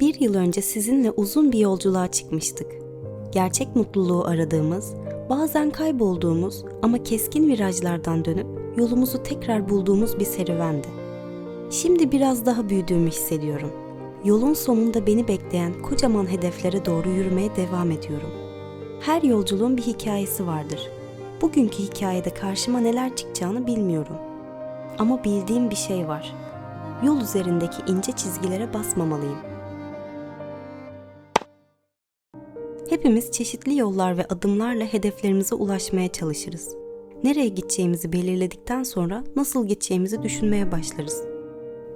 Bir yıl önce sizinle uzun bir yolculuğa çıkmıştık. Gerçek mutluluğu aradığımız, bazen kaybolduğumuz ama keskin virajlardan dönüp yolumuzu tekrar bulduğumuz bir serüvendi. Şimdi biraz daha büyüdüğümü hissediyorum. Yolun sonunda beni bekleyen kocaman hedeflere doğru yürümeye devam ediyorum. Her yolculuğun bir hikayesi vardır. Bugünkü hikayede karşıma neler çıkacağını bilmiyorum. Ama bildiğim bir şey var. Yol üzerindeki ince çizgilere basmamalıyım. Hepimiz çeşitli yollar ve adımlarla hedeflerimize ulaşmaya çalışırız. Nereye gideceğimizi belirledikten sonra nasıl gideceğimizi düşünmeye başlarız.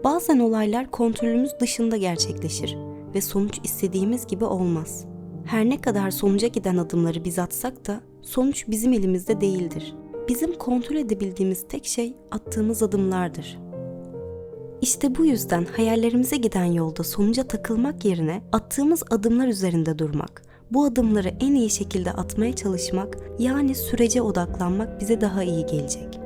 Bazen olaylar kontrolümüz dışında gerçekleşir ve sonuç istediğimiz gibi olmaz. Her ne kadar sonuca giden adımları biz atsak da sonuç bizim elimizde değildir. Bizim kontrol edebildiğimiz tek şey attığımız adımlardır. İşte bu yüzden hayallerimize giden yolda sonuca takılmak yerine attığımız adımlar üzerinde durmak, bu adımları en iyi şekilde atmaya çalışmak yani sürece odaklanmak bize daha iyi gelecek.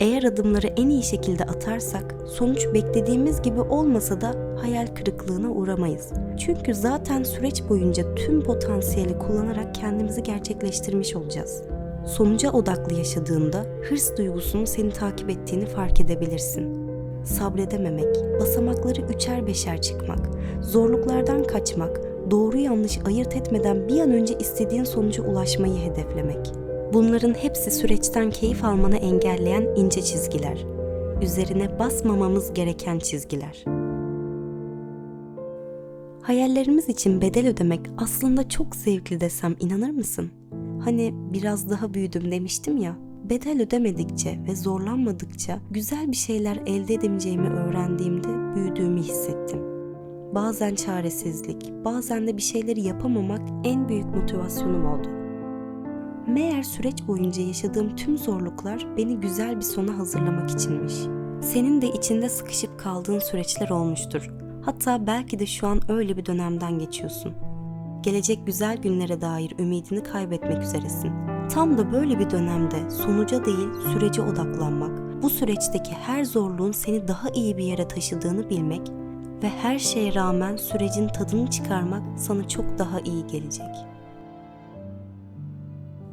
Eğer adımları en iyi şekilde atarsak sonuç beklediğimiz gibi olmasa da hayal kırıklığına uğramayız. Çünkü zaten süreç boyunca tüm potansiyeli kullanarak kendimizi gerçekleştirmiş olacağız. Sonuca odaklı yaşadığında hırs duygusunun seni takip ettiğini fark edebilirsin. Sabredememek, basamakları üçer beşer çıkmak, zorluklardan kaçmak, doğru yanlış ayırt etmeden bir an önce istediğin sonuca ulaşmayı hedeflemek. Bunların hepsi süreçten keyif almanı engelleyen ince çizgiler. Üzerine basmamamız gereken çizgiler. Hayallerimiz için bedel ödemek aslında çok zevkli desem inanır mısın? Hani biraz daha büyüdüm demiştim ya. Bedel ödemedikçe ve zorlanmadıkça güzel bir şeyler elde edemeyeceğimi öğrendiğimde büyüdüğümü hissettim. Bazen çaresizlik, bazen de bir şeyleri yapamamak en büyük motivasyonum oldu. Meğer süreç boyunca yaşadığım tüm zorluklar beni güzel bir sona hazırlamak içinmiş. Senin de içinde sıkışıp kaldığın süreçler olmuştur. Hatta belki de şu an öyle bir dönemden geçiyorsun. Gelecek güzel günlere dair ümidini kaybetmek üzeresin. Tam da böyle bir dönemde sonuca değil sürece odaklanmak, bu süreçteki her zorluğun seni daha iyi bir yere taşıdığını bilmek ve her şeye rağmen sürecin tadını çıkarmak sana çok daha iyi gelecek.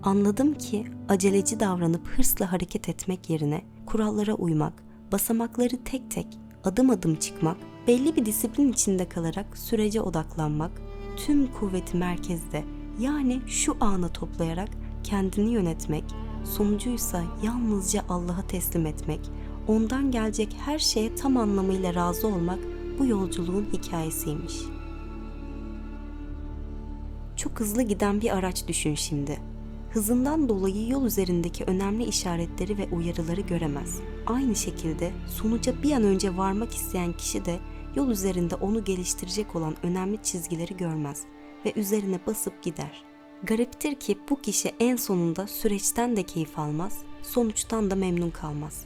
Anladım ki aceleci davranıp hırsla hareket etmek yerine kurallara uymak, basamakları tek tek, adım adım çıkmak, belli bir disiplin içinde kalarak sürece odaklanmak, tüm kuvveti merkezde yani şu ana toplayarak kendini yönetmek, sonucuysa yalnızca Allah'a teslim etmek, ondan gelecek her şeye tam anlamıyla razı olmak bu yolculuğun hikayesiymiş. Çok hızlı giden bir araç düşün şimdi. Hızından dolayı yol üzerindeki önemli işaretleri ve uyarıları göremez. Aynı şekilde sonuca bir an önce varmak isteyen kişi de yol üzerinde onu geliştirecek olan önemli çizgileri görmez ve üzerine basıp gider. Gariptir ki bu kişi en sonunda süreçten de keyif almaz, sonuçtan da memnun kalmaz.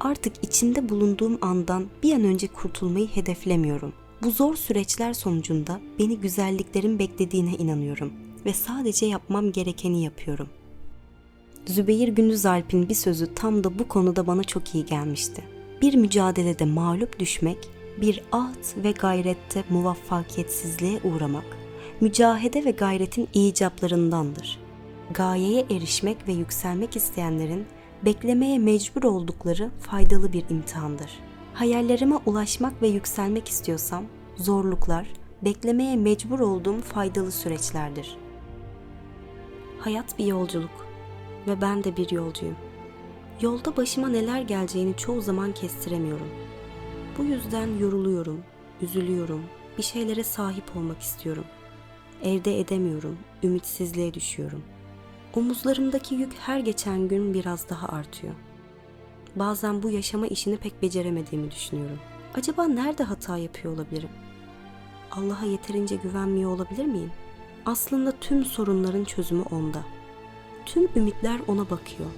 Artık içinde bulunduğum andan bir an önce kurtulmayı hedeflemiyorum. Bu zor süreçler sonucunda beni güzelliklerin beklediğine inanıyorum ve sadece yapmam gerekeni yapıyorum. Zübeyir Gündüzalp'in bir sözü tam da bu konuda bana çok iyi gelmişti. Bir mücadelede mağlup düşmek, bir ahd ve gayrette muvaffakiyetsizliğe uğramak, mücahede ve gayretin icaplarındandır. Gayeye erişmek ve yükselmek isteyenlerin beklemeye mecbur oldukları faydalı bir imtihandır. Hayallerime ulaşmak ve yükselmek istiyorsam zorluklar, beklemeye mecbur olduğum faydalı süreçlerdir. Hayat bir yolculuk ve ben de bir yolcuyum. Yolda başıma neler geleceğini çoğu zaman kestiremiyorum. Bu yüzden yoruluyorum, üzülüyorum, bir şeylere sahip olmak istiyorum. Elde edemiyorum, ümitsizliğe düşüyorum. Omuzlarımdaki yük her geçen gün biraz daha artıyor. Bazen bu yaşama işini pek beceremediğimi düşünüyorum. Acaba nerede hata yapıyor olabilirim? Allah'a yeterince güvenmiyor olabilir miyim? Aslında tüm sorunların çözümü onda. Tüm ümitler ona bakıyor.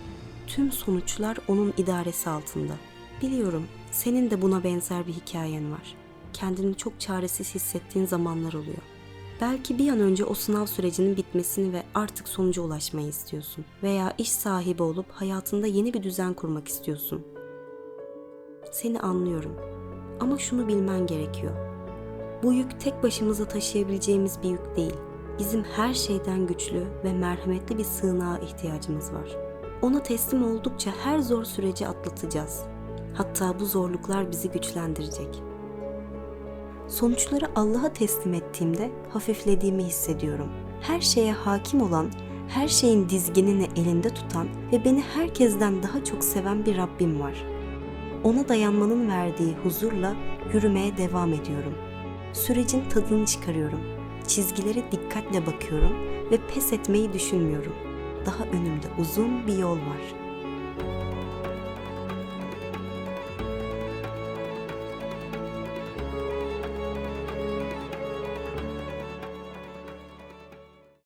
Tüm sonuçlar onun idaresi altında. Biliyorum senin de buna benzer bir hikayen var. Kendini çok çaresiz hissettiğin zamanlar oluyor. Belki bir an önce o sınav sürecinin bitmesini ve artık sonuca ulaşmayı istiyorsun. Veya iş sahibi olup hayatında yeni bir düzen kurmak istiyorsun. Seni anlıyorum. Ama şunu bilmen gerekiyor. Bu yük tek başımıza taşıyabileceğimiz bir yük değil. Bizim her şeyden güçlü ve merhametli bir sığınağa ihtiyacımız var. Ona teslim oldukça her zor süreci atlatacağız. Hatta bu zorluklar bizi güçlendirecek. Sonuçları Allah'a teslim ettiğimde hafiflediğimi hissediyorum. Her şeye hakim olan, her şeyin dizginini elinde tutan ve beni herkesten daha çok seven bir Rabbim var. Ona dayanmanın verdiği huzurla yürümeye devam ediyorum. Sürecin tadını çıkarıyorum. Çizgilere dikkatle bakıyorum ve pes etmeyi düşünmüyorum. Daha önümde uzun bir yol var.